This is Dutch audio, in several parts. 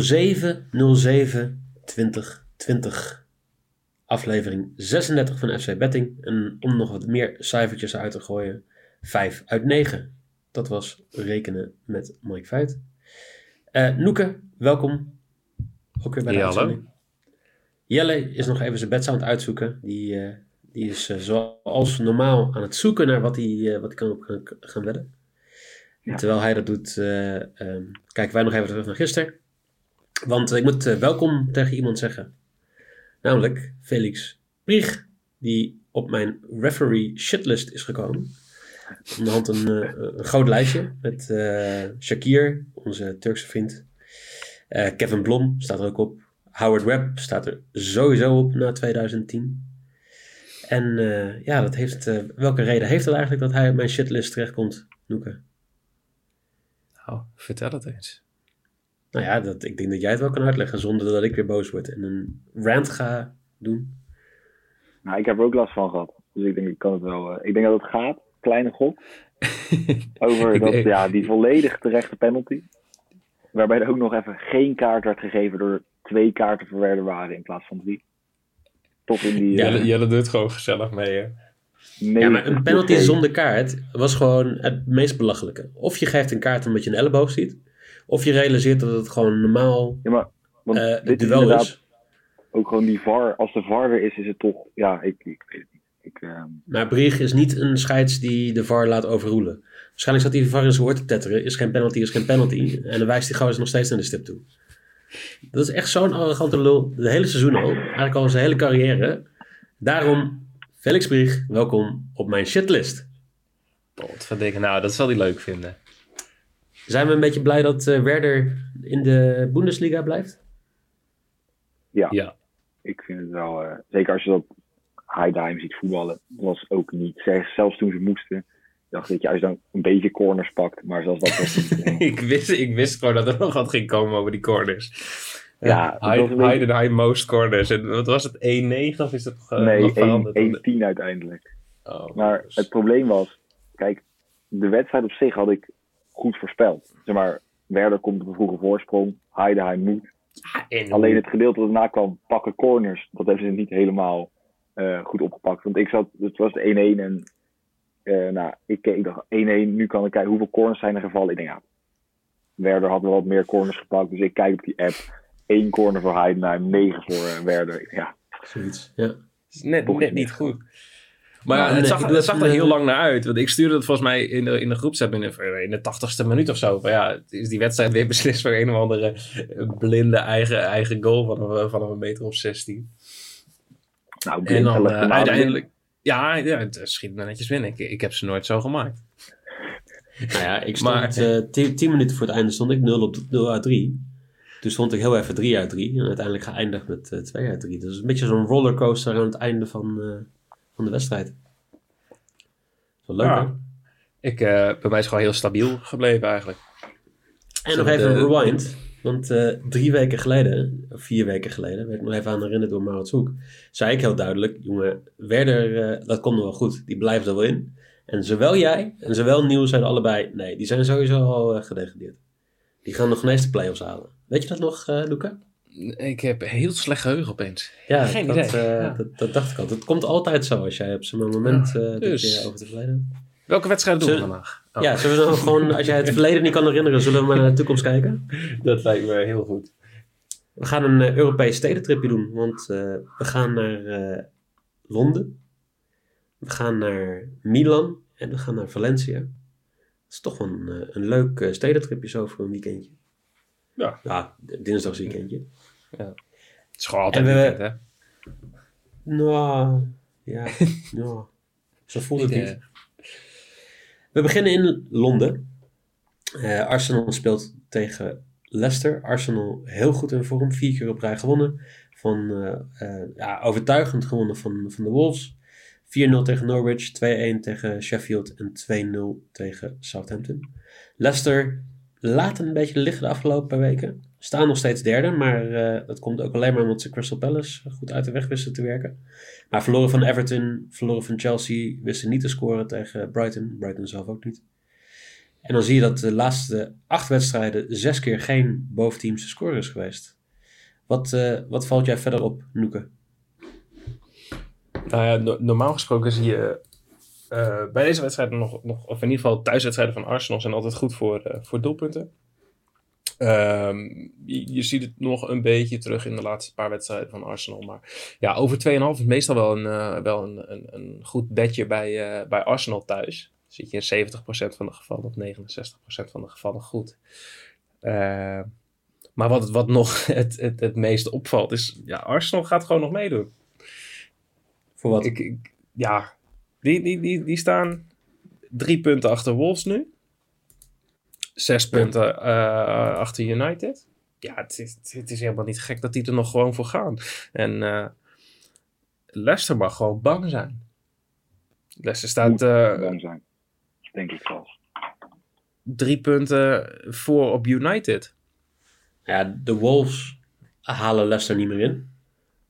07 07 2020. Aflevering 36 van FC Betting. En om nog wat meer cijfertjes uit te gooien, 5 uit 9. Dat was rekenen met Mike Feit. Uh, Noeke, welkom. Ook weer bij de Ja. Jelle is nog even zijn het uitzoeken. Die, eh, die is eh, zoals normaal aan het zoeken naar wat hij, eh, wat hij kan op gaan, gaan wedden. En Terwijl hij dat doet, eh, ehm, kijken wij nog even terug naar gisteren. Want ik moet welkom tegen iemand zeggen. Namelijk Felix Prieg, die op mijn referee shitlist is gekomen. Aan de hand een, een groot lijstje met Shakir, onze Turkse vriend. Kevin Blom staat er ook op. Howard Webb staat er sowieso op na 2010. En eh, ja, dat heeft, eh, welke reden heeft het eigenlijk dat hij op mijn shitlist terechtkomt, Noeke? Nou, vertel het eens. Nou ja, dat, ik denk dat jij het wel kan uitleggen zonder dat ik weer boos word en een rant ga doen. Nou, ik heb er ook last van gehad. Dus ik denk, ik kan het wel. eh, ik denk dat het gaat, kleine gok, over dat, ja, die volledig terechte penalty. Waarbij er ook nog even geen kaart werd gegeven door twee kaarten verwerder waren in plaats van drie. Tot in die. Ja, eh, Jelle, Jelle doet gewoon gezellig mee, hè? Ja, maar een 90 penalty zonder kaart was gewoon het meest belachelijke. Of je geeft een kaart omdat je een elleboog ziet, of je realiseert dat het gewoon normaal Ja, maar want eh dit is duel inderdaad is. ook gewoon die VAR. Als de VAR er is, is het toch. Ja, ik, ik weet het niet. Ik, ehm, Maar Brieg is niet een scheids die de VAR laat overroelen. Waarschijnlijk zat hij de VAR in zijn oor te tetteren. Is geen penalty, is geen penalty. En dan wijst die gozer nog steeds naar de stip toe. Dat is echt zo'n arrogante lul. De hele seizoen al. Eigenlijk al zijn hele carrière. Daarom, Felix Brieg, welkom op mijn shitlist. Potverdikke, nou, dat zal hij leuk vinden. Zijn we een beetje blij dat eh, Werder in de Bundesliga blijft? ja, Ja. ik vind het wel. eh, zeker als je dat Heidheim ziet voetballen. was ook niet. Zelfs toen ze moesten. Dacht ja, als je dan een beetje corners pakt. Maar zelfs dat was niet. nee. ik, wist, ik wist gewoon dat er nog wat ging komen over die corners. Ja, het was een beetje- Heidenheim most corners. En wat was het, 1-9 of is dat nog, eh, Nee, nog veranderd? 1 1-10 uiteindelijk. Oh, Maar dus- het probleem was, kijk, de wedstrijd op zich had ik goed voorspeld. Zeg maar, Werder komt op een vroege voorsprong, Heidenheim moet. en- Alleen het gedeelte dat daarna kwam, pakken corners, dat hebben ze niet helemaal eh, goed opgepakt. Want ik zat, het was de 1-1 en eh, nou, ik, dacht 1-1, nu kan ik kijken hoeveel corners zijn er gevallen. Ik denk ja, Werder had wel wat meer corners gepakt, dus ik kijk op die app. 1 corner voor Heidenheim, 9 voor eh, Werder. Ja, Zoiets, ja. is net, niet. goed. Maar Nou, ja, het zag, ik het zag er heel lang naar uit. Want ik stuurde het volgens mij in de, in de groepsapp in de, in de 80ste minuut of zo. Van ja, is die wedstrijd weer beslist voor een of andere eh, blinde eigen, eigen goal van een, van een meter of 16. nou, En dan naam uiteindelijk... Ja, ja, het schiet me netjes binnen. Ik, ik heb ze nooit zo gemaakt. Nou ja, ik stond Maar- eh, tien, tien minuten voor het einde stond ik 0 op 0 uit 3. Toen stond ik heel even 3 uit 3 en uiteindelijk geëindigd met eh 2 uit 3. Dus een beetje zo'n rollercoaster aan het einde van, eh, van de wedstrijd. Wel leuk Ja. Ik, eh, bij mij is gewoon heel stabiel gebleven eigenlijk. En nog even een rewind. Want eh, drie weken geleden, of vier weken geleden, werd ik nog even aan herinnerd door Maurits Hoek. Zei ik heel duidelijk, jongen, Werder, eh, dat komt nog wel goed. Die blijft er wel in. En zowel jij en zowel Nieuw zeiden allebei, nee, die zijn sowieso al eh, gedegradeerd. Die gaan nog ineens de play-offs halen. Weet je dat nog, Luca? Ik heb heel slecht geheugen opeens. Ja, Geen dat, idee, ja. dat, dat dacht ik al. Het komt altijd zo als jij op zo'n moment Ja, dat dus. je over te verleden. Welke wedstrijd doen we vandaag? Oh, Ja, zullen we dan gewoon, als jij het verleden niet kan herinneren, zullen we maar naar de toekomst kijken? Dat lijkt me heel goed. We gaan een eh, Europees stedentripje doen, want eh, we gaan naar eh, Londen, we gaan naar Milan en we gaan naar Valencia. Dat is toch wel een, een leuk stedentripje zo voor een weekendje. Ja. Ja, dinsdags weekendje. Het is gewoon altijd En we- weekend, hè? Nou, ja, ja. Zo voelt het niet. We beginnen in Londen. Eh, Arsenal speelt tegen Leicester. Arsenal heel goed in vorm. Vier keer op rij gewonnen. Van, eh, eh, ja, overtuigend gewonnen van, van de Wolves. 4-0 tegen Norwich. 2-1 tegen Sheffield. En 2-0 tegen Southampton. Leicester laat een beetje liggen de afgelopen weken. Staan nog steeds derde. Maar eh, dat komt ook alleen maar omdat ze Crystal Palace goed uit de weg wisten te werken. Maar verloren van Everton. Verloren van Chelsea. Wisten niet te scoren tegen Brighton. Brighton zelf ook niet. En dan zie je dat de laatste acht wedstrijden zes keer geen boventeamse score is geweest. Wat, eh, wat valt jij verder op, Noeke? Nou normaal gesproken zie je eh, bij deze wedstrijden nog, nog, of in ieder geval thuiswedstrijden van Arsenal zijn altijd goed voor, voor doelpunten. Ehm, je, je ziet het nog een beetje terug in de laatste paar wedstrijden van Arsenal. Maar ja, over 2,5 is meestal wel een, eh, wel een, een, een goed bedje bij, eh, bij Arsenal thuis. Zit je in 70% van de gevallen of 69% van de gevallen goed. Eh, maar wat, wat nog het, het, het meest opvalt is, ja, Arsenal gaat gewoon nog meedoen. Voor wat? Ik, ik- ja, die, die, die, die staan drie punten achter Wolves nu. Zes punten eh, achter United. Ja, het is, het is helemaal niet gek dat die er nog gewoon voor gaan. En eh, Leicester mag gewoon bang zijn. Leicester staat eh, bang zijn. Denk ik zelfs. drie punten voor op United. Ja, de Wolves halen Leicester niet meer in.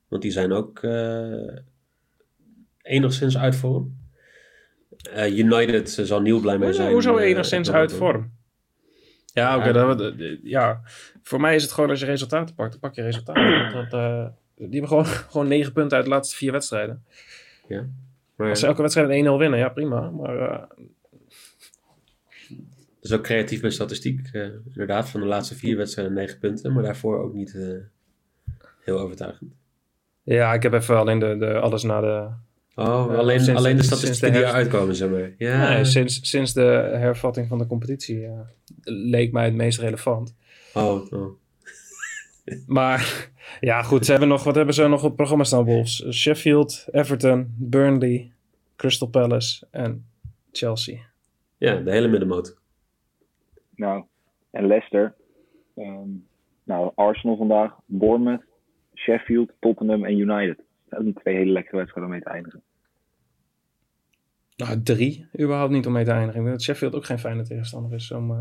Want die zijn ook eh, enigszins uit vorm. Eh, United zal nieuw blij mee zijn. Hoezo enigszins uit vorm? Ja, oké. Ja. dat- dat- ja, voor mij is het gewoon als je resultaten pakt, dan pak je resultaten. Dat, eh, die hebben gewoon, gewoon negen punten uit de laatste vier wedstrijden. Maar Als ze elke wedstrijd 1-0 winnen, ja prima. Maar eh, dat is ook creatief met statistiek. eh, inderdaad, van de laatste vier wedstrijden negen punten. Maar daarvoor ook niet eh, heel overtuigend. ja, ik heb even alleen de, de, alles na de... Oh, Ja, alleen, sinds- alleen de sinds statistieken de die eruit komen, zeg maar. Ja, Nee, sinds, sinds de hervatting van de competitie ja, leek mij het meest relevant. oh, oh. Maar ja, goed. Ze hebben nog, wat hebben ze nog op het programma staan, Wolves? Sheffield, Everton, Burnley, Crystal Palace en Chelsea. Ja, de hele middenmoot. Nou, en Leicester. ehm, nou, Arsenal vandaag, Bournemouth, Sheffield, Tottenham en United. Dat zijn twee hele lekkere wedstrijden om mee te eindigen. Nou, drie überhaupt niet om mee te eindigen. Ik denk dat Sheffield ook geen fijne tegenstander is. Om, eh,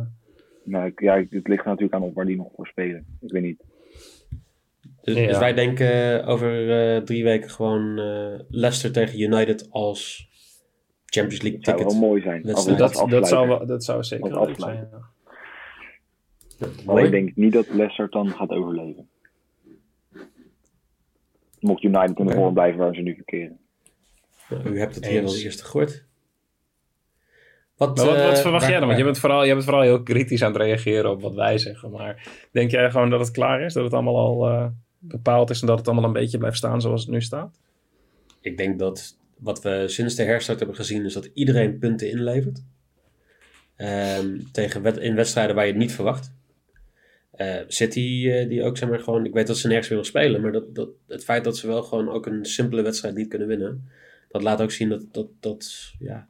Nou, ik- ja, het ligt natuurlijk aan op waar die nog voor spelen. Ik weet niet. Dus, Ja. dus wij denken eh, over eh, drie weken gewoon eh, Leicester tegen United als Champions League Het zou ticket. wel mooi zijn. Dat- dat, dat, zou, dat zou zeker wel leuk zijn. afsluiter. ja. Alleen denk ik niet dat Leicester dan gaat overleven. Mocht United in de vorm blijven waar ze nu verkeren. Nou, u hebt het hier Eens. als eerste gehoord. Wat, wat, wat eh, verwacht waar- jij dan? Want je bent, vooral, je bent vooral heel kritisch aan het reageren op wat wij zeggen. Maar denk jij gewoon dat het klaar is? Dat het allemaal al eh, bepaald is en dat het allemaal een beetje blijft staan zoals het nu staat? Ik denk dat wat we sinds de herstart hebben gezien is dat iedereen punten inlevert. Ehm, tegen in wedstrijden waar je het niet verwacht. Eh, City, eh, die ook zeg maar gewoon, ik weet dat ze nergens meer nog spelen, maar dat, dat, het feit dat ze wel gewoon ook een simpele wedstrijd niet kunnen winnen, dat laat ook zien dat, dat, dat ja,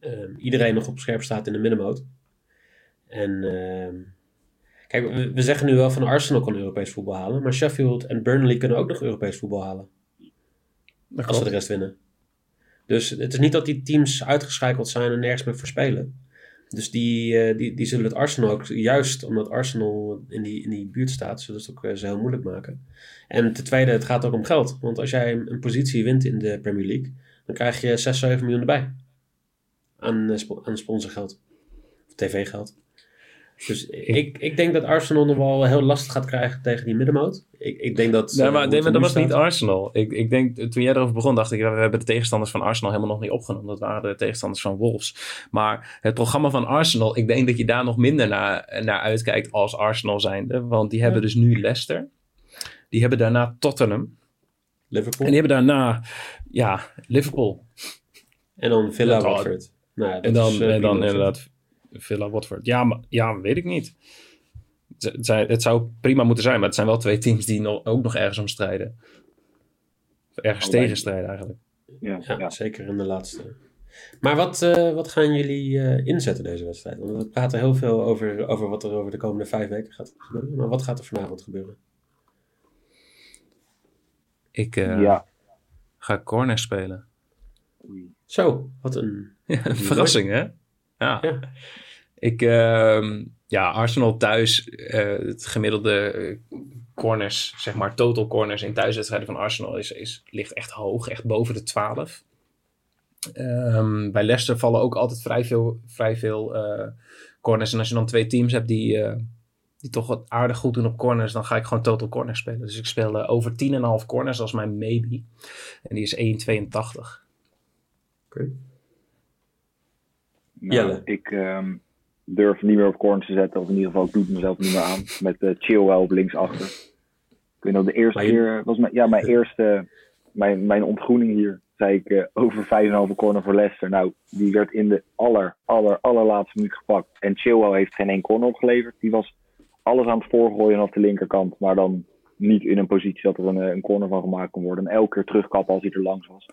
ehm, iedereen nog op scherp staat in de middenmoot. En ehm, kijk, we, we zeggen nu wel van Arsenal kan Europees voetbal halen, maar Sheffield en Burnley kunnen ook nog Europees voetbal halen. Als ze de rest winnen. Dus het is niet dat die teams uitgeschakeld zijn en nergens meer voor spelen. Dus die, eh, die, die zullen het Arsenal ook, juist omdat Arsenal in die, in die buurt staat, zullen ze het ook eh, zo heel moeilijk maken. En ten tweede, het gaat ook om geld. Want als jij een, positie wint in de Premier League, dan krijg je 6, 7 miljoen erbij. Aan, eh, aan sponsorgeld. Of tv-geld. Dus ik, ik denk dat Arsenal nog wel heel lastig gaat krijgen tegen die middenmoot. Ik, ik denk dat... Nee, eh, maar, nee, dat was niet Arsenal. Ik, ik denk, toen jij erover begon, dacht ik, we hebben de tegenstanders van Arsenal helemaal nog niet opgenomen. Dat waren de tegenstanders van Wolves. Maar het programma van Arsenal, ik denk dat je daar nog minder naar, naar uitkijkt als Arsenal zijnde. Want die hebben dus nu Leicester. Die hebben daarna Tottenham. Liverpool. En die hebben daarna, ja, Liverpool. En dan Villa Watford. Nou, dat En dan, is, eh, en dan inderdaad Villa Watford. Ja, maar, ja, weet ik niet. Het, het zijn- het zou prima moeten zijn, maar het zijn wel twee teams die nog, ook nog ergens om strijden. Of ergens Allebei. tegen strijden eigenlijk. Ja, Ja, ja. zeker in de laatste. Maar wat, eh, wat gaan jullie eh, inzetten deze wedstrijd? Want we praten heel veel over, over wat er over de komende vijf weken gaat gebeuren. Maar wat gaat er vanavond gebeuren? Ik eh, ja. ga corner spelen. Oei. Zo, wat een... Ja, een verrassing, hè? Ja. Ja. Ik, ehm, ja, Arsenal thuis, eh, het gemiddelde eh, corners, zeg maar, total corners in thuiswedstrijden van Arsenal is, is, ligt echt hoog, echt boven de 12. Ehm, bij Leicester vallen ook altijd vrij veel, vrij veel eh, corners. En als je dan twee teams hebt die, eh, die toch wat aardig goed doen op corners, dan ga ik gewoon total corners spelen. Dus ik speel eh, over 10,5 corners als mijn maybe. En die is 1,82. Oké. Nou, Jelle. Ik ehm, durf niet meer op corners te zetten, of in ieder geval ik doe het mezelf niet meer aan. Met uh, Chilwell op linksachter. Ik weet nog, de eerste je- keer was mijn, ja, mijn eerste, mijn, mijn ontgroening hier, zei ik eh, over 5,5 corner voor Leicester. Nou, die werd in de aller, aller, allerlaatste minuut gepakt. En Chilwell heeft geen één corner opgeleverd. Die was alles aan het voorgooien op de linkerkant, maar dan niet in een positie dat er een, eh, een corner van gemaakt kon worden. En elke keer terugkappen als hij er langs was.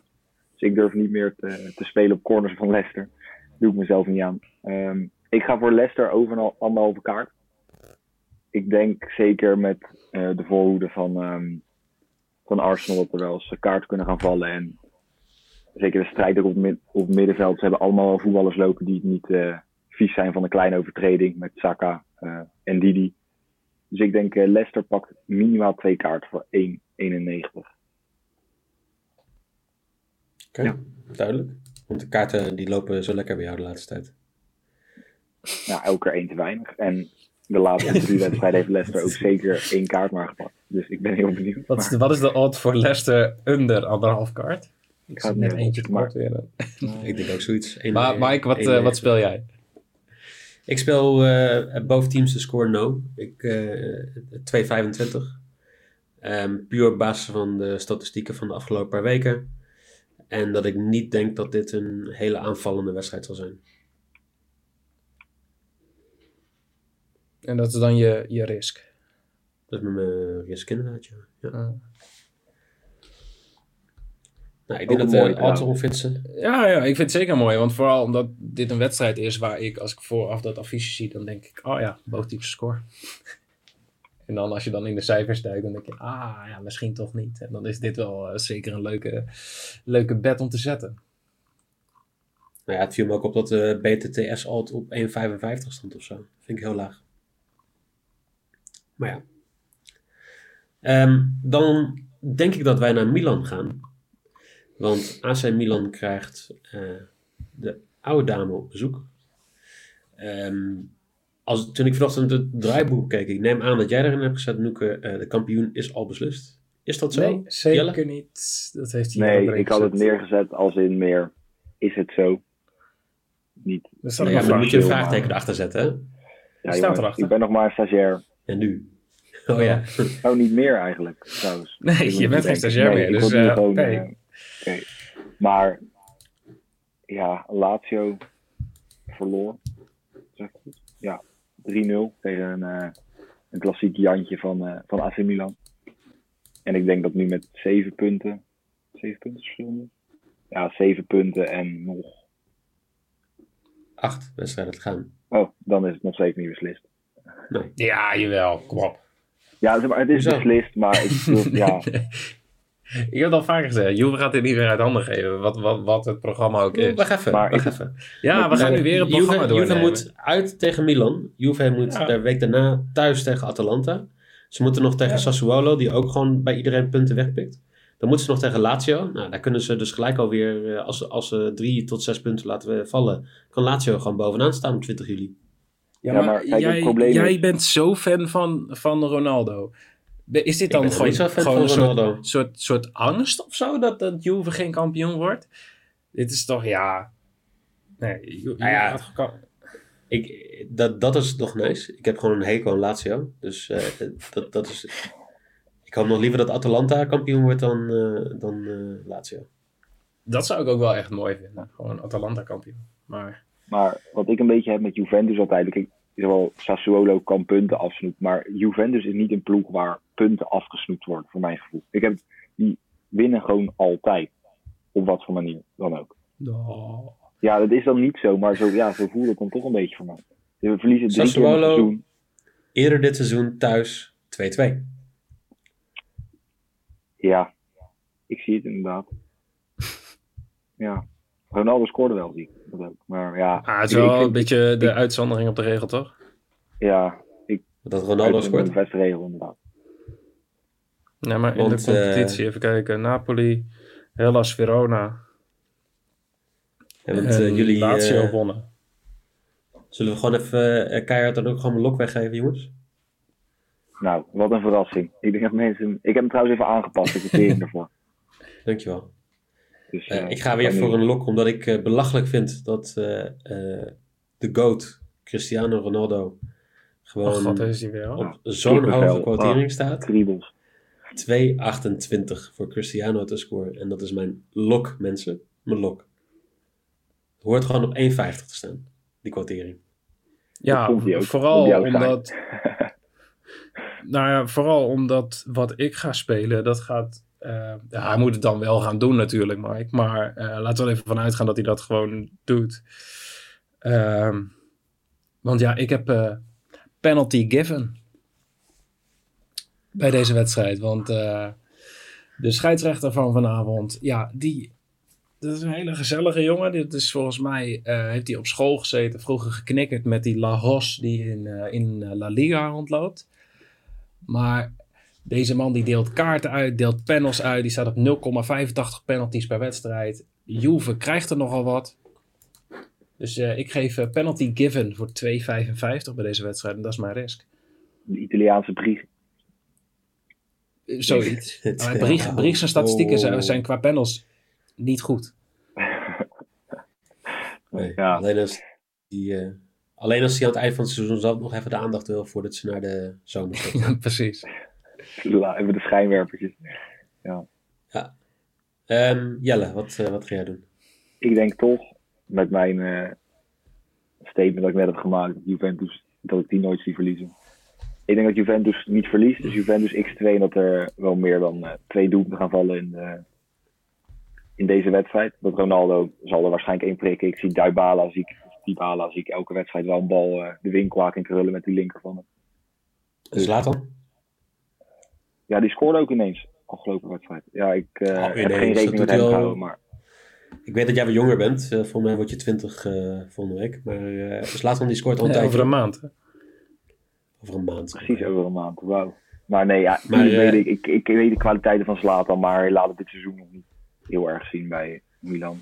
Dus ik durf niet meer te, te spelen op corners van Leicester. Doe ik mezelf niet aan. Ehm, ik ga voor Leicester over een anderhalve kaart. Ik denk zeker met eh, de voorhoede van, ehm, van Arsenal dat er wel eens kaarten kunnen gaan vallen. En zeker de strijd ook op, mid, op het middenveld. Ze hebben allemaal wel voetballers lopen die niet eh, vies zijn van een kleine overtreding. Met Saka eh, en Didi. Dus ik denk eh, Leicester pakt minimaal twee kaarten voor 1,91. Oké, Ja. duidelijk. Want de kaarten die lopen zo lekker bij jou de laatste tijd. Nou, elke keer één te weinig. En de laatste drie wedstrijden heeft Leicester ook zeker één kaart maar gepakt. Dus ik ben heel benieuwd. Wat is, de, Maar- wat is de odd voor Leicester under anderhalf kaart? Ik ga net eentje te opzoeken, kort weer. Ik denk ook zoiets. Eén- Maar Mike, wat, eh, wat speel jij? Ik speel eh boven teams de score no. Ik, eh 2,25. Ehm, puur op basis van de statistieken van de afgelopen paar weken. En dat ik niet denk dat dit een hele aanvallende wedstrijd zal zijn. En dat is dan je, je risk. Dat is met mijn risk inderdaad, ja. ja. Ah. Nou, ik Ook denk dat een de mooie odds trouwens. onfitsen. Ja, ja, ik vind het zeker mooi. Want vooral omdat dit een wedstrijd is waar ik, als ik vooraf dat affiche zie, dan denk ik, oh ja, boogtype score. En dan als je dan in de cijfers duikt, dan denk je, ah ja, misschien toch niet. En dan is dit wel eh, zeker een leuke, leuke bet om te zetten. Nou ja, het viel me ook op dat de BTTS alt op 1,55 stond of zo. Vind ik heel laag. Maar ja. Ehm, dan denk ik dat wij naar Milan gaan. Want AC Milan krijgt eh, de oude dame op bezoek. Ehm, als, toen ik vanochtend het draaiboek keek, ik neem aan dat jij erin hebt gezet, Noeke, eh, de kampioen is al beslist. Is dat zo? Nee, zeker Jelle? niet. Dat heeft hij Nee, ik had het gezet. neergezet als in meer. Is het zo? Niet. Nou ja, dan moet je een maar- vraagteken erachter zetten. Hè? Ja, staat jongens, erachter. Ik ben nog maar een stagiair. En nu? Oh ja. Oh, niet meer eigenlijk, trouwens. Nee, Ik je bent geen stagiair Nee, meer, ik dus, word nu eh, gewoon, nee. eh, oké. Maar, ja, Lazio verloor. Zeg ik goed? Ja, 3-0 tegen een, eh, een klassiek Jantje van, eh, van AC Milan. En ik denk dat nu met 7 punten, 7 punten verschil nu? Ja, 7 punten en nog. Acht wedstrijden te gaan. Oh, dan is het nog steeds niet beslist. Nee. Ja, jawel, kom op. Ja, het is Hoezo? beslist, maar ik bedoel, ja, Ik heb het al vaker gezegd, Juve gaat dit niet meer uit handen geven, wat, wat, wat het programma ook is. Wacht even, Maar wacht even. Ja, we gaan nu weer een Juve, programma Juve doornemen. moet uit tegen Milan. Juve moet Ja. de week daarna thuis tegen Atalanta. Ze moeten nog tegen Ja. Sassuolo, die ook gewoon bij iedereen punten wegpikt. Dan moeten ze nog tegen Lazio. Nou, daar kunnen ze dus gelijk alweer, eh, als, ze- als ze drie tot zes punten laten vallen, kan Lazio gewoon bovenaan staan op 20 juli. Ja, Ja, maar, kijk, het jij, jij bent zo fan van, van Ronaldo. Is dit dan gewoon, gewoon van een Ronaldo. soort, soort, soort angst of zo dat, dat Juve geen kampioen wordt? Dit is toch, ja... Nee, Ju- Juve Nou ja. gaat Ik, dat, dat is toch nice. Ik heb gewoon een hekel aan Lazio. Dus eh, dat, dat is... Ik hoop nog liever dat Atalanta kampioen wordt dan, eh, dan eh, Lazio. Dat zou ik ook wel echt mooi vinden. Gewoon Atalanta kampioen. Maar Maar wat ik een beetje heb met Juventus altijd, zowel Sassuolo kan punten afsnoepen, maar Juventus is niet een ploeg waar punten afgesnoept worden, voor mijn gevoel. Ik heb, die winnen gewoon altijd. Op wat voor manier dan ook. oh, Ja, dat is dan niet zo, maar zo, ja, zo voelde het dan toch een beetje voor mij. We verliezen drie keer Sassuolo. seizoen. Eerder dit seizoen thuis 2-2. Ja, ik zie het inderdaad. Ja, Ronaldo scoorde wel, zie ik. Dat ook. Maar ja, Ah, het is ik- ik wel een beetje de uitzondering op de regel, toch? Ja, Dat Ronaldo scoort. een beste regel inderdaad. Ja, maar in Want, de competitie, even kijken. Napoli, Hellas, Verona En want, en eh, jullie, Lazio eh, wonnen. zullen we gewoon even eh, keihard dan ook gewoon mijn lok weggeven, jongens? Nou, wat een verrassing. Ik denk dat mensen... Ik heb hem trouwens even aangepast, de kwartering ervoor. Dankjewel. Dus, Eh, eh, ik ga weer voor een lok, omdat ik eh, belachelijk vind dat eh, eh, de GOAT, Cristiano Ronaldo, Oh gewoon god, is weer. op zo'n hoge quotering Ah. staat. Kriebels. 2,28 voor Cristiano te scoren. En dat is mijn lok, mensen. Mijn lok. Hoort gewoon op 1,50 te staan, die quotering. Ja, ook. vooral omdat... nou ja, vooral omdat wat ik ga spelen, dat gaat... eh, hij moet het dan wel gaan doen natuurlijk, Mike. Maar eh, laten we er even vanuit gaan dat hij dat gewoon doet. Ehm, want ja, ik heb eh, penalty given bij deze wedstrijd. Want de scheidsrechter van vanavond, ja, die... Dat is een hele gezellige jongen. Dit is volgens mij, heeft hij op school gezeten, vroeger geknikkerd met die La Hos die in, in La Liga rondloopt. Maar deze man die deelt kaarten uit, deelt panels uit. Die staat op 0,85 penalties per wedstrijd. Juve krijgt er nogal wat. Dus eh, ik geef eh, penalty given voor 2,55 bij deze wedstrijd. En dat is mijn risk. De Italiaanse brief. Zoiets. Maar Brieg, Brieg zijn statistieken zijn, Oh. zijn qua panels niet goed. Nee, Ja. alleen, als die, eh, alleen als hij aan het eind van het seizoen zelf nog even de aandacht wil voordat ze naar de zomer gaan. Ja, precies. Even de schijnwerpertjes. Ehm, Jelle, wat, eh, wat ga jij doen? Ik denk toch, met mijn eh, statement dat ik net heb gemaakt, dat Juventus, dat ik die nooit zie verliezen. Ik denk dat Juventus niet verliest, dus Juventus x2 en dat er wel meer dan eh, twee doelpunten gaan vallen in, de, in deze wedstrijd. Dat Ronaldo zal er waarschijnlijk één prikken. Ik zie Dybala, zie ik, Dybala zie ik elke wedstrijd wel een bal de winkelhaak in krullen met die linker van hem. Dus laat dan. Ja, die scoorde ook ineens afgelopen wedstrijd. Ja, ik eh, Oh, heb ineens, geen dat rekening met hij hem al- gehouden, maar Ik weet dat jij wat jonger bent. Eh volgens mij word je 20 eh volgende week. Maar laat dan die scoort al een Ja, tijdje. over een maand. hè? Over een maand. precies over een maand. Wauw. Maar nee, ja, Maar, ik, weet, ik, ik, ik weet de kwaliteiten van Zlatan, maar hij laat het dit seizoen nog niet heel erg zien bij Milan.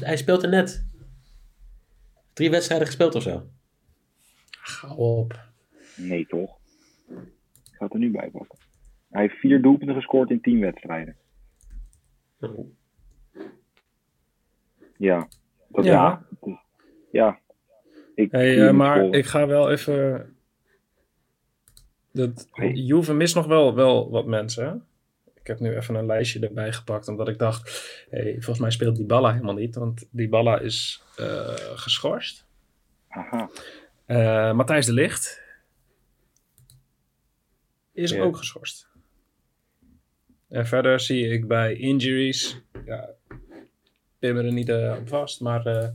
Hij speelt er net. Drie wedstrijden gespeeld of zo. Ga op. Nee, toch? Ik ga het er nu bij pakken. Hij heeft vier doelpunten gescoord in tien wedstrijden. Ja. Dat, Ja. ja. het is- ja. Ik Hey, eh, maar scoren. ik ga wel even. Dat, Hey. Juve mist nog wel, wel wat mensen. hè? Ik heb nu even een lijstje erbij gepakt, omdat ik dacht: hey, volgens mij speelt Dybala helemaal niet, want Dybala is eh, geschorst. Aha. Eh, Matthijs de Ligt is Ja. ook geschorst. En verder zie ik bij injuries, ja, pin me er niet eh, op vast, maar eh,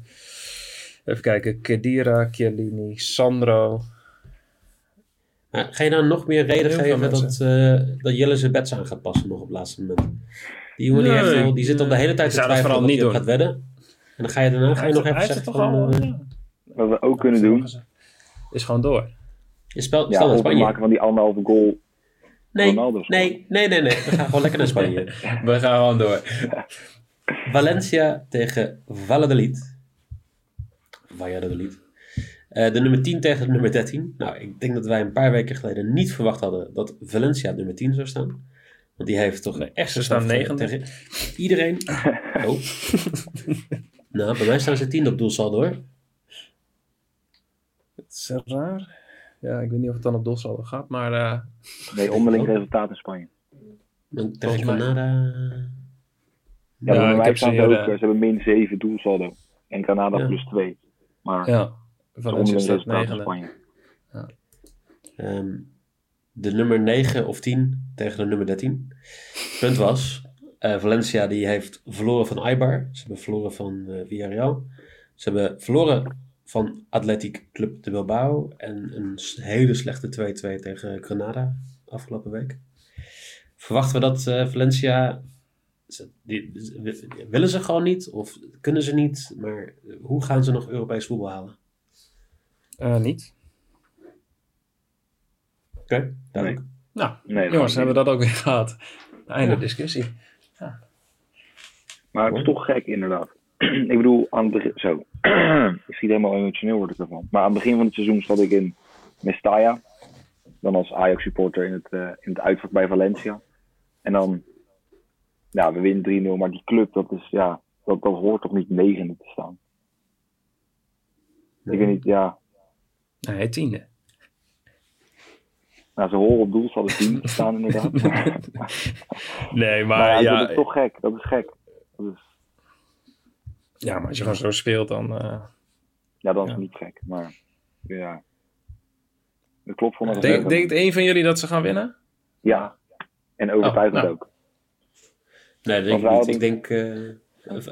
even kijken: Kedira, Chiellini, Sandro. Maar ga je nou nog meer reden geven dat, eh, dat Jelle zijn bets aan gaat passen nog op het laatste moment? Die jongen die, Nee, heeft al, die zit al de hele tijd te dat twijfelen niet hij doen. gaat wedden. En dan ga je daarna ga je nog even zeggen toch van... al, eh, ja. Wat we ook kunnen doen, Is gewoon door. je spel, ja, stel Spanje. maken van die anderhalve goal Nee, Ronaldo nee, nee, nee, nee. We gaan gewoon lekker naar Spanje. We gaan gewoon door. Valencia tegen Valladolid. Valladolid. Eh de nummer 10 tegen de nummer 13. Nou, ik denk dat wij een paar weken geleden niet verwacht hadden dat Valencia nummer 10 zou staan. Want die heeft toch Nee, echt ze staan gezegd, eh, negende. tegen iedereen. Oh. nou, bij mij staan ze tiende op doelsaldo hoor. Het is raar. Ja, ik weet niet of het dan op doelsaldo gaat, maar eh, Nee, onderling resultaat in Spanje. Volgens mij- Granada. Ja, Ja, ik mij heb staan ze ook, eh, eh, ze hebben min 7 doelsaldo. En Granada Ja. plus 2. Maar ja. het Valencia onderling resultaat in. Spanje. Ehm, de nummer 9 of 10 tegen de nummer 13. Punt was, Eh, Valencia die heeft verloren van Eibar. Ze hebben verloren van eh Villarreal. Ze hebben verloren van Athletic Club de Bilbao. En een hele slechte 2-2 tegen Granada afgelopen week. Verwachten we dat eh, Valencia... die, willen ze gewoon niet? Of kunnen ze niet? Maar hoe gaan ze nog Europees voetbal halen? Eh, niet. Oké, duidelijk. Nou, Nee, jongens, hebben we dat ook weer gehad. Einde Ja. discussie. Maar het is toch gek, inderdaad. ik bedoel, aan het begin... Zo. ik schiet helemaal emotioneel word ik ervan. Maar aan het begin van het seizoen zat ik in Mestalla. Dan als Ajax-supporter in het, eh, in het uitvak bij Valencia. En dan... Ja, we winnen 3-0. Maar die club, dat is... Ja, dat, dat hoort toch niet negende te staan. Ik weet niet, ja... Nee, tiende. Nou, ze horen op doel zal het team te staan, inderdaad. Nee, maar maar ja, ja, dat is toch gek. Dat is gek. Dat is, ja, maar als je gewoon zo speelt, dan... eh, ja, dat is Ja. niet gek. Maar ja... Dat klopt voor mij. Denk, denkt een van jullie dat ze gaan winnen? Ja. En overtuigend Oh, nou. ook. Nee, dat denk ik niet. Ik denk, eh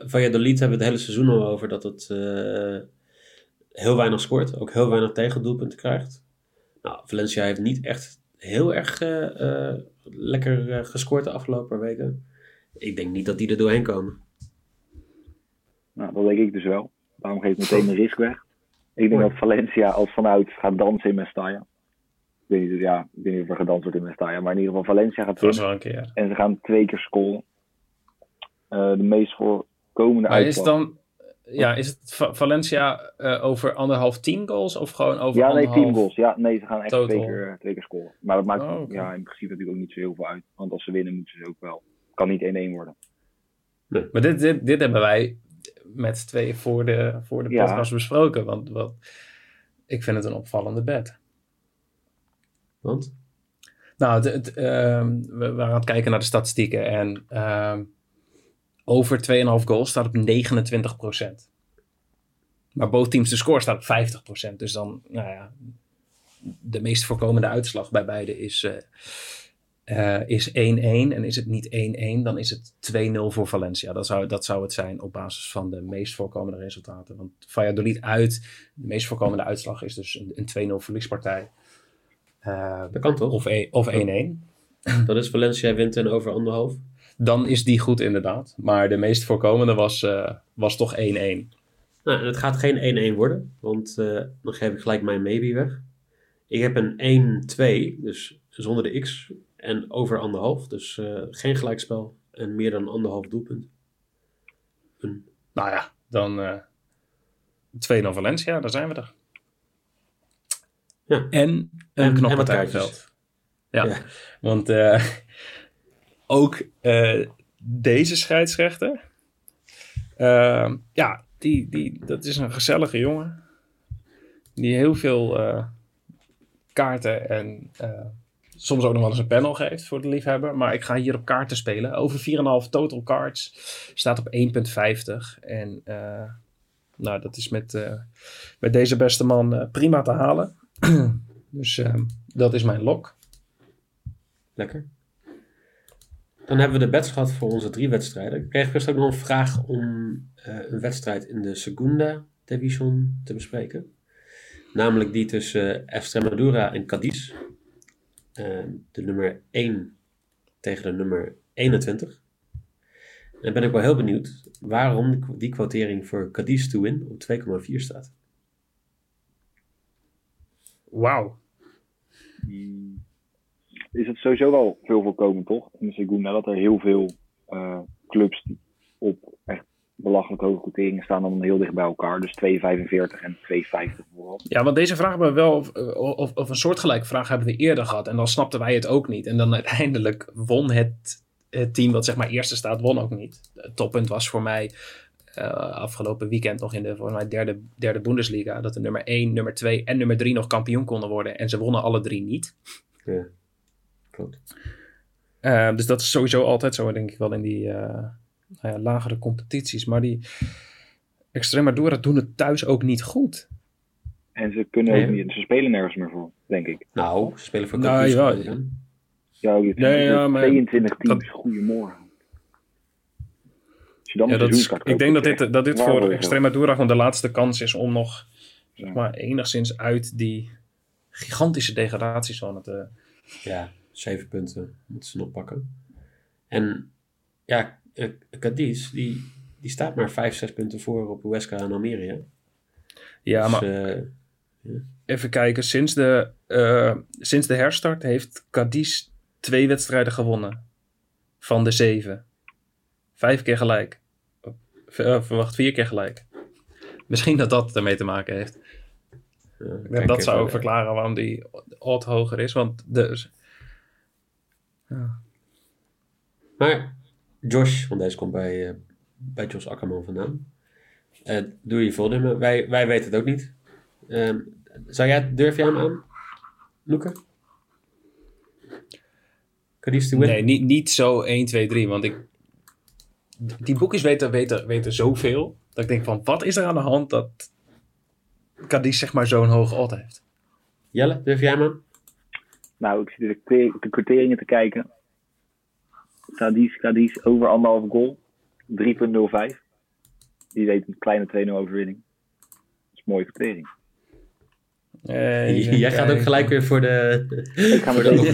Valladolid hebben we het hele seizoen al over dat het eh, heel weinig scoort. Ook heel weinig tegendoelpunten krijgt. Nou, Valencia heeft niet echt heel erg eh, eh, lekker gescoord de afgelopen weken. Ik denk niet dat die er doorheen komen. Nou, dat denk ik dus wel. Daarom geef ik meteen de risk weg. Ik denk dat Valencia als vanuit gaat dansen in Mestalla. Ik weet niet, ja, ik weet niet of er gedanst wordt in Mestalla. Maar in ieder geval Valencia gaat winnen. wel een keer. En ze gaan twee keer scoren. Eh, de meest voorkomende Maar is dan... Ja, is het Va- Valencia eh, over anderhalf team goals of gewoon over Ja, nee, anderhalf... team goals. Ja, nee, ze gaan echt Total. twee keer, twee keer scoren. Maar dat maakt Oh, ja, in principe natuurlijk ook niet zo heel veel uit. Want als ze winnen, moeten ze ook wel. Het kan niet 1-1 worden. Maar dit, dit, dit hebben wij met z'n tweeën voor de, voor de Ja. podcast besproken. Want wat, ik vind het een opvallende bed. Want? Nou, het, het, ehm, we waren aan het kijken naar de statistieken. En ehm, over 2,5 goals staat op 29%. Maar both teams de score staat op 50%. Dus dan, nou ja, de meest voorkomende uitslag bij beide is, eh, is 1-1. En is het niet 1-1, dan is het 2-0 voor Valencia. Dat zou, dat zou het zijn op basis van de meest voorkomende resultaten. Want Valladolid uit, de meest voorkomende uitslag is dus een, een 2-0 verliespartij. Eh, Dat kan toch? of e- of 1-1. Dat is Valencia wint en over anderhalf. Dan is die goed inderdaad. Maar de meest voorkomende was, eh, was toch 1-1. Nou, en het gaat geen 1-1 worden, want dan geef ik gelijk mijn maybe weg. Ik heb een 1-2, dus zonder de x, en over anderhalf, dus eh, geen gelijkspel en meer dan anderhalf doelpunt. Een, Nou ja, dan eh 2-0 Valencia, daar zijn we er. Ja. En een En- en knop wat partijveld. Ja, Ja. want eh, ook eh, deze scheidsrechter, ja, die, die, dat is een gezellige jongen. Die heel veel eh, kaarten en eh, soms ook nog wel eens een panel geeft voor de liefhebber. Maar ik ga hier op kaarten spelen. Over 4,5 total cards. Staat op 1,50. En eh, nou, dat is met, eh, met deze beste man eh, prima te halen. dus eh, dat is mijn lok. lekker. Dan hebben we de bets gehad voor onze drie wedstrijden. Ik kreeg eerst ook nog een vraag om een wedstrijd in de Segunda Division te bespreken. Namelijk die tussen Extremadura en Cadiz. Eh, de nummer 1 tegen de nummer 21. En dan ben ik wel heel benieuwd waarom die quotering voor Cadiz to win op 2,4 staat. Wauw. Hmm. Is het sowieso wel veel voorkomend, toch? In de Segunda dat er heel veel eh, clubs die op echt belachelijk hoge quoteringen staan dan heel dicht bij elkaar. Dus 2,45 en 2,50 bijvoorbeeld. Ja, want deze vraag hebben we wel, of, of, of een soortgelijke vraag hebben we eerder gehad. En dan snapten wij het ook niet. En dan uiteindelijk won het, het team dat zeg maar eerste staat, won ook niet. Het toppunt was voor mij eh, afgelopen weekend nog in de voor mij derde, derde Bundesliga. Dat de nummer 1, nummer 2 en nummer 3 nog kampioen konden worden. En ze wonnen alle drie niet. Ja, klopt. Eh, dus dat is sowieso altijd zo, denk ik wel, in die eh, nou ja, lagere competities. Maar die Extremadura doen het thuis ook niet goed. En ze kunnen Nee. ook niet, ze spelen nergens meer voor, denk ik. Nou, ze spelen voor Nou, ja. dan. Ja, ook Nee, ja, maar- 22 teams, goedemorgen. je dan Ja, dat is, ik denk dat dit, dat dit waar voor je Extremadura gewoon de laatste kans is om nog Ja. zeg maar, enigszins uit die gigantische degradatiezone te... Ja, zeven punten moeten ze nog pakken. En ja, eh, Cadiz, die, die staat maar vijf, zes punten voor op Huesca en Almeria. Ja, Dus, maar eh, even kijken. Sinds de, eh, sinds de herstart heeft Cadiz twee wedstrijden gewonnen. Van de zeven. Vijf keer gelijk. Verwacht, vier keer gelijk. Misschien dat dat ermee te maken heeft. ja, dat zou ook verklaren waarom die odd hoger is. Want de, ja. Maar Josh, want deze komt bij, eh, bij Jos Akkerman vandaan. Eh, doe je voordeel. Wij, wij weten het ook niet. Ehm, zou jij, durf jij hem aan, Loeke? Nee, niet, niet zo 1, 2, 3. Want ik, die boekjes weten, weten, weten zoveel. Dat ik denk van, wat is er aan de hand dat Cadiz zeg maar zo'n hoge odd heeft? Jelle, durf jij hem aan? Nou, ik zit de, de kwarteringen te kijken. Cadiz, Cadiz over anderhalve goal. 3.05. Die deed een kleine 2-0 overwinning. Dat is een mooie kwartering. Eh, jij gaat ook gelijk weer voor de, Ik ga voor de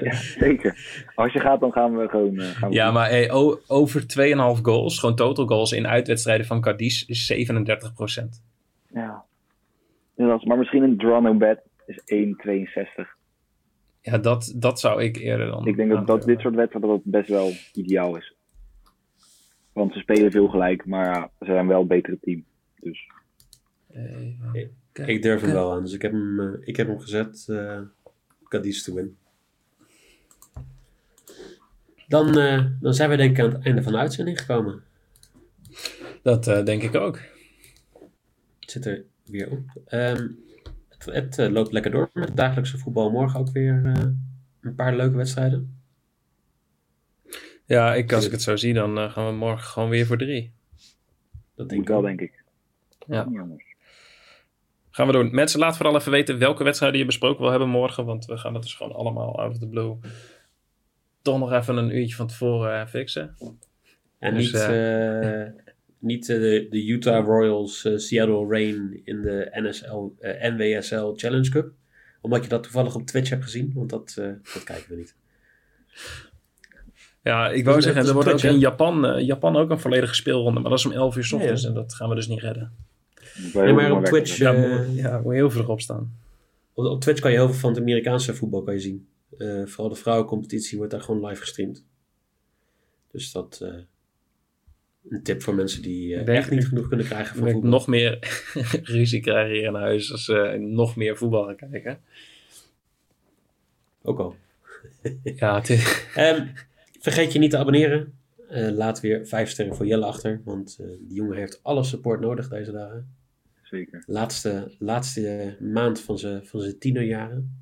ja, zeker. Als je gaat, dan gaan we gewoon... eh, gaan we Ja, maar hey, o- over 2,5 goals, gewoon total goals in uitwedstrijden van Cadiz is 37 Ja. Ja, dat is- maar misschien een draw no bet is 1,62. Ja, dat, dat zou ik eerder dan Ik denk dat, dat dit soort wedstrijden dat best wel ideaal is. Want ze spelen veel gelijk, maar ja, ze zijn wel een betere team. Dus Even Ik durf hem wel aan, dus ik heb hem, eh, ik heb hem gezet. eh Cadiz to win. Dan, eh, dan zijn we denk ik aan het einde van de uitzending gekomen. Dat eh, denk ik ook. Het zit er weer op. Ehm, het eh, loopt lekker door met het dagelijkse voetbal. Morgen ook weer eh, een paar leuke wedstrijden. Ja, ik, als ik het zo zie, dan eh, gaan we morgen gewoon weer voor drie. Dat denk moet ik wel, denk ik. Ja. Niet anders. Gaan we doen. Mensen, laat vooral even weten welke wedstrijden je besproken wil hebben morgen. Want we gaan het dus gewoon allemaal out of the blue. Toch nog even een uurtje van tevoren fixen. En Dus, niet, eh, niet eh, de, de Utah Royals eh, Seattle Rain in de NSL, eh, NWSL Challenge Cup. Omdat je dat toevallig op Twitch hebt gezien. Want dat, eh, dat kijken we niet. Ja, ik wou Dus, zeggen, er wordt ook Twitch, in Japan, Japan ook een volledige speelronde. Maar dat is om 11 uur 's ochtends Ja, ja. en dat gaan we dus niet redden. Heel maar op. Twitch, Ja, moet, ja, moet je heel vroeg opstaan. op, op Twitch kan je heel veel van het Amerikaanse voetbal kan je zien. Eh, vooral de vrouwencompetitie wordt daar gewoon live gestreamd. Dus dat eh een tip voor mensen die eh, denk- echt niet genoeg kunnen krijgen van voetbal. nog meer ruzie krijgen hier in huis als ze nog meer voetbal gaan kijken. Ook al. Ja, het is, Ehm, vergeet je niet te abonneren. Eh, laat weer vijf sterren voor Jelle achter. Want eh, die jongen heeft alle support nodig deze dagen. Zeker. Laatste, laatste maand van zijn van zijn tienerjaren.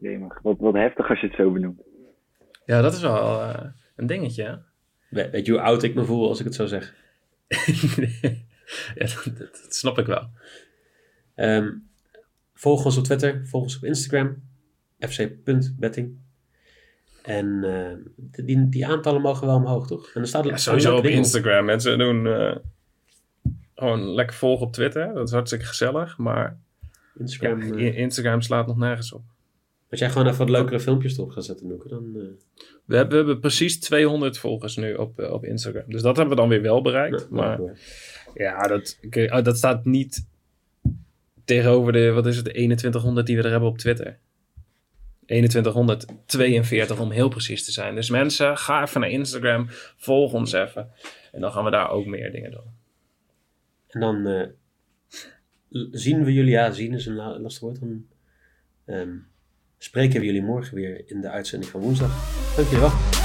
Jemig. Wat, wat heftig als je het zo benoemt. ja, dat is wel eh, een dingetje. hè? We- weet je hoe oud ik me voel als ik het zo zeg? ja, dat, dat- dat snap ik wel. Ehm, volg ons op Twitter, volg ons op Instagram, fc.betting. En eh, die, die aantallen mogen wel omhoog, toch? En er staat Ja, sowieso op Instagram. Mensen doen eh, gewoon lekker volgen op Twitter. Dat is hartstikke gezellig. Maar Instagram. ja, eh, Instagram slaat nog nergens op. als jij gewoon even wat leukere filmpjes erop gaat zetten, Noeke, dan... eh, We hebben, we hebben precies 200 volgers nu op, eh, op Instagram. Dus dat hebben we dan weer wel bereikt. nou, maar ja, dat, oké, oh, dat staat niet tegenover de, wat is het, de 2100 die we er hebben op Twitter. 2142 om heel precies te zijn. Dus mensen, ga even naar Instagram, volg ons even. En dan gaan we daar ook meer dingen doen. En dan eh, zien we jullie, ja, zien is een la- lastig woord. Dan ehm, spreken we jullie morgen weer in de uitzending van woensdag. Dank jullie wel.